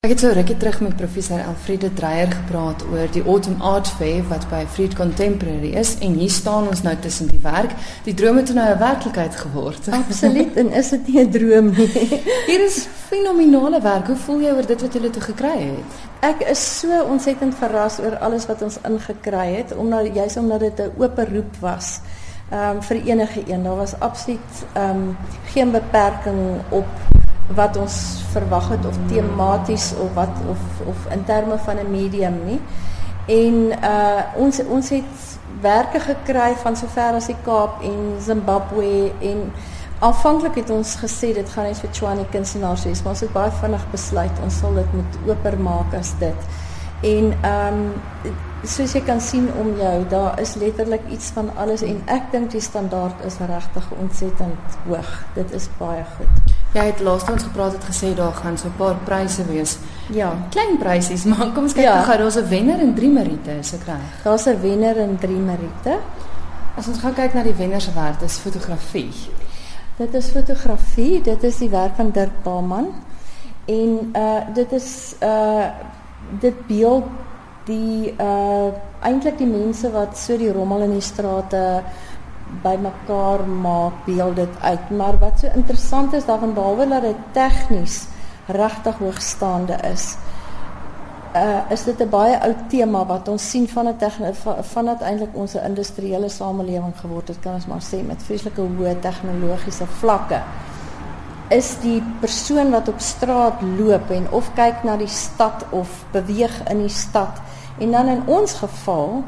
Ek het so rukkie terug met professor Alfrede Dreyer gepraat oor die Autumn Art Fair wat by Fried Contemporary is en hier staan ons nou tussen die werk. Die droom het nou 'n werklikheid geword. Absoluut en is dit nie 'n droom nie. Hier is fenominale werk. Hoe voel jy oor dit wat jy toe gekry het? Ek is so ontsettend verras oor alles wat ons ingekry het omdat jy's omdat dit 'n oop roep was. Ehm um, vir enige een. Daar was absoluut ehm um, geen beperking op wat ons verwag het of tematies of wat of of in terme van 'n medium nie. En uh ons ons het werke gekry van sover as die Kaap en Zimbabwe en aanvanklik het ons gesê dit gaan net vir Tshwane kunstenaars wees, maar ons het baie vinnig besluit ons sal dit moet oper maak as dit. En ehm um, soos jy kan sien om jou, daar is letterlik iets van alles en ek dink die standaard is regtig ontsettend hoog. Dit is baie goed. Jy het laas ons gepraat het gesê daar gaan so 'n paar pryse wees. Ja, klein prysies, maar kom ons kyk ja. gou, daar's 'n wenner en drie meriete, is ek reg? Daar's 'n wenner en drie meriete. As ons gaan kyk na die wenner se werk, dis fotografie. Dit is fotografie, dit is die werk van Dirk Baaman. En uh dit is uh dit beeld die uh eintlik die mense wat so die rommel in die strate bymekaar maak, beeld dit uit. Maar wat so interessant is daarvan behalwe dat dit tegnies regtig hoogstaande is, uh is dit 'n baie ou tema wat ons sien van 'n van dit eintlik ons industriële samelewing geword het, kan ons maar sê met vreeslike hoë tegnologiese vlakke is die persoon wat op straat loop en of kyk na die stad of beweeg in die stad En dan in ons geval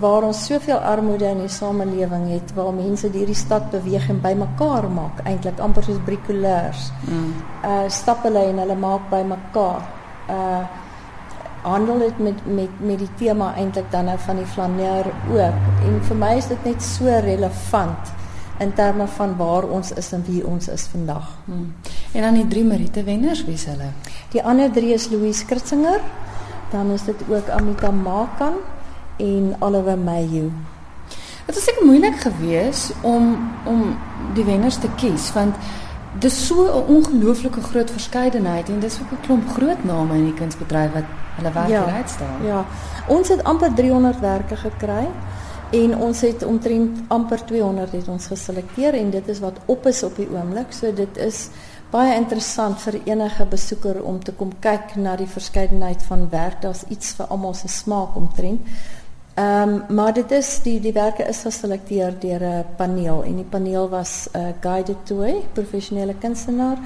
waar ons soveel armoede in die samelewing het waar mense hierdie stad beweeg en bymekaar maak eintlik amper soos bricoleurs. Mm. Uh stap hulle en hulle maak bymekaar. Uh handel dit met met met die tema eintlik dan nou van die flaneer ook. En vir my is dit net so relevant in terme van waar ons is en wie ons is vandag. Mm. En dan die drie Merite wenners, wie is hulle? Die ander drie is Louise Kritzinger, dan is dit ook Amita Makan en Oliver Mayu. Dit was seker moeilik geweest om om die wenners te kies want dis so 'n ongelooflike groot verskeidenheid en dis ook 'n klomp groot name in die kunsbedryf wat hulle werk ja, uitstaan. Ja. Ons het amper 300 werke gekry en ons het omtrent amper 200 het ons geselekteer en dit is wat op is op die oomblik. So dit is baie interessant vir enige besoeker om te kom kyk na die verskeidenheid van werk. Daar's iets vir almal se smaak omtrent. Ehm um, maar dit is die die werke is geselekteer deur 'n paneel en die paneel was 'n uh, guided tour, professionele kunstenaar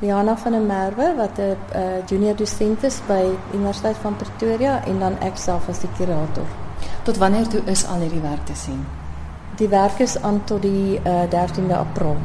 Liana van der Merwe wat 'n uh, junior dosent is by Universiteit van Pretoria en dan ek self as die kurator. Tot wanneer toe is al hierdie werk te sien? Die werk is aan tot die uh, 13de April.